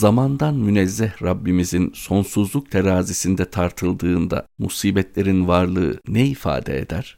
zamandan münezzeh Rabbimizin sonsuzluk terazisinde tartıldığında musibetlerin varlığı ne ifade eder?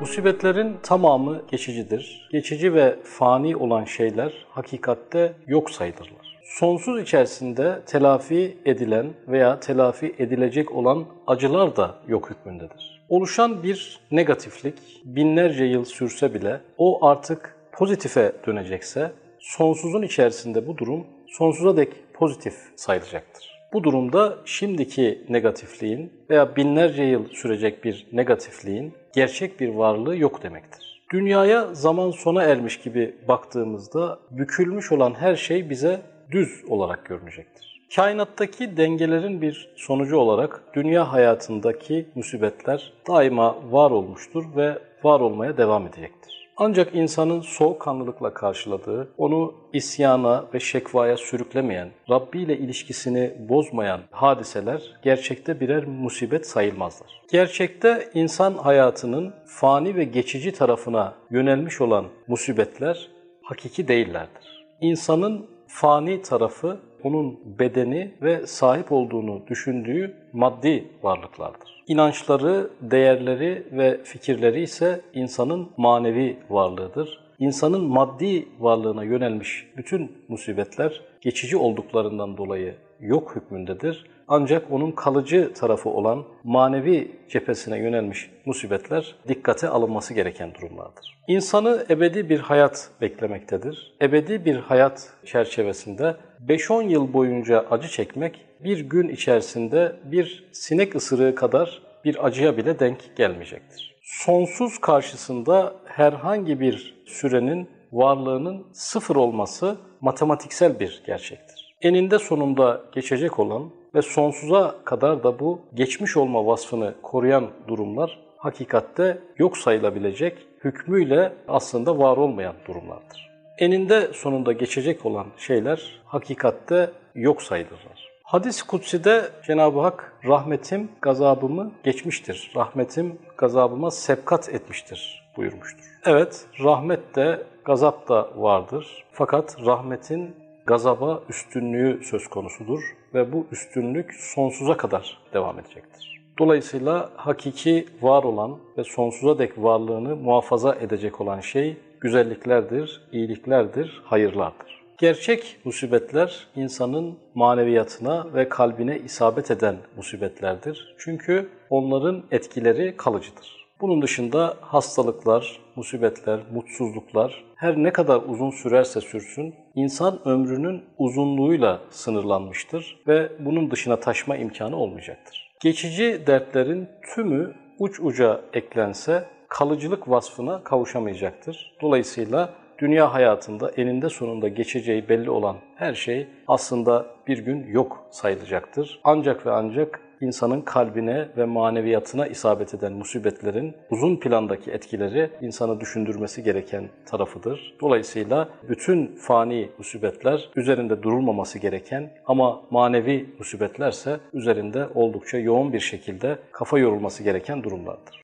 Musibetlerin tamamı geçicidir. Geçici ve fani olan şeyler hakikatte yok sayılırlar. Sonsuz içerisinde telafi edilen veya telafi edilecek olan acılar da yok hükmündedir. Oluşan bir negatiflik binlerce yıl sürse bile o artık pozitife dönecekse sonsuzun içerisinde bu durum sonsuza dek pozitif sayılacaktır. Bu durumda şimdiki negatifliğin veya binlerce yıl sürecek bir negatifliğin gerçek bir varlığı yok demektir. Dünyaya zaman sona ermiş gibi baktığımızda bükülmüş olan her şey bize düz olarak görünecektir. Kainattaki dengelerin bir sonucu olarak dünya hayatındaki musibetler daima var olmuştur ve var olmaya devam edecektir. Ancak insanın soğukkanlılıkla karşıladığı, onu isyana ve şekvaya sürüklemeyen, Rabbi ile ilişkisini bozmayan hadiseler gerçekte birer musibet sayılmazlar. Gerçekte insan hayatının fani ve geçici tarafına yönelmiş olan musibetler hakiki değillerdir. İnsanın fani tarafı onun bedeni ve sahip olduğunu düşündüğü maddi varlıklardır. İnançları, değerleri ve fikirleri ise insanın manevi varlığıdır. İnsanın maddi varlığına yönelmiş bütün musibetler geçici olduklarından dolayı yok hükmündedir. Ancak onun kalıcı tarafı olan manevi cephesine yönelmiş musibetler dikkate alınması gereken durumlardır. İnsanı ebedi bir hayat beklemektedir. Ebedi bir hayat çerçevesinde 5-10 yıl boyunca acı çekmek bir gün içerisinde bir sinek ısırığı kadar bir acıya bile denk gelmeyecektir. Sonsuz karşısında herhangi bir sürenin varlığının sıfır olması matematiksel bir gerçektir. Eninde sonunda geçecek olan ve sonsuza kadar da bu geçmiş olma vasfını koruyan durumlar hakikatte yok sayılabilecek hükmüyle aslında var olmayan durumlardır. Eninde sonunda geçecek olan şeyler hakikatte yok sayılırlar. Hadis-i Kutsi'de Cenab-ı Hak rahmetim gazabımı geçmiştir. Rahmetim gazabıma sepkat etmiştir buyurmuştur. Evet, rahmet de gazap da vardır. Fakat rahmetin gazaba üstünlüğü söz konusudur ve bu üstünlük sonsuza kadar devam edecektir. Dolayısıyla hakiki var olan ve sonsuza dek varlığını muhafaza edecek olan şey güzelliklerdir, iyiliklerdir, hayırlardır. Gerçek musibetler insanın maneviyatına ve kalbine isabet eden musibetlerdir. Çünkü onların etkileri kalıcıdır. Bunun dışında hastalıklar, musibetler, mutsuzluklar her ne kadar uzun sürerse sürsün insan ömrünün uzunluğuyla sınırlanmıştır ve bunun dışına taşma imkanı olmayacaktır. Geçici dertlerin tümü uç uca eklense kalıcılık vasfına kavuşamayacaktır. Dolayısıyla dünya hayatında eninde sonunda geçeceği belli olan her şey aslında bir gün yok sayılacaktır. Ancak ve ancak insanın kalbine ve maneviyatına isabet eden musibetlerin uzun plandaki etkileri insanı düşündürmesi gereken tarafıdır. Dolayısıyla bütün fani musibetler üzerinde durulmaması gereken ama manevi musibetlerse üzerinde oldukça yoğun bir şekilde kafa yorulması gereken durumlardır.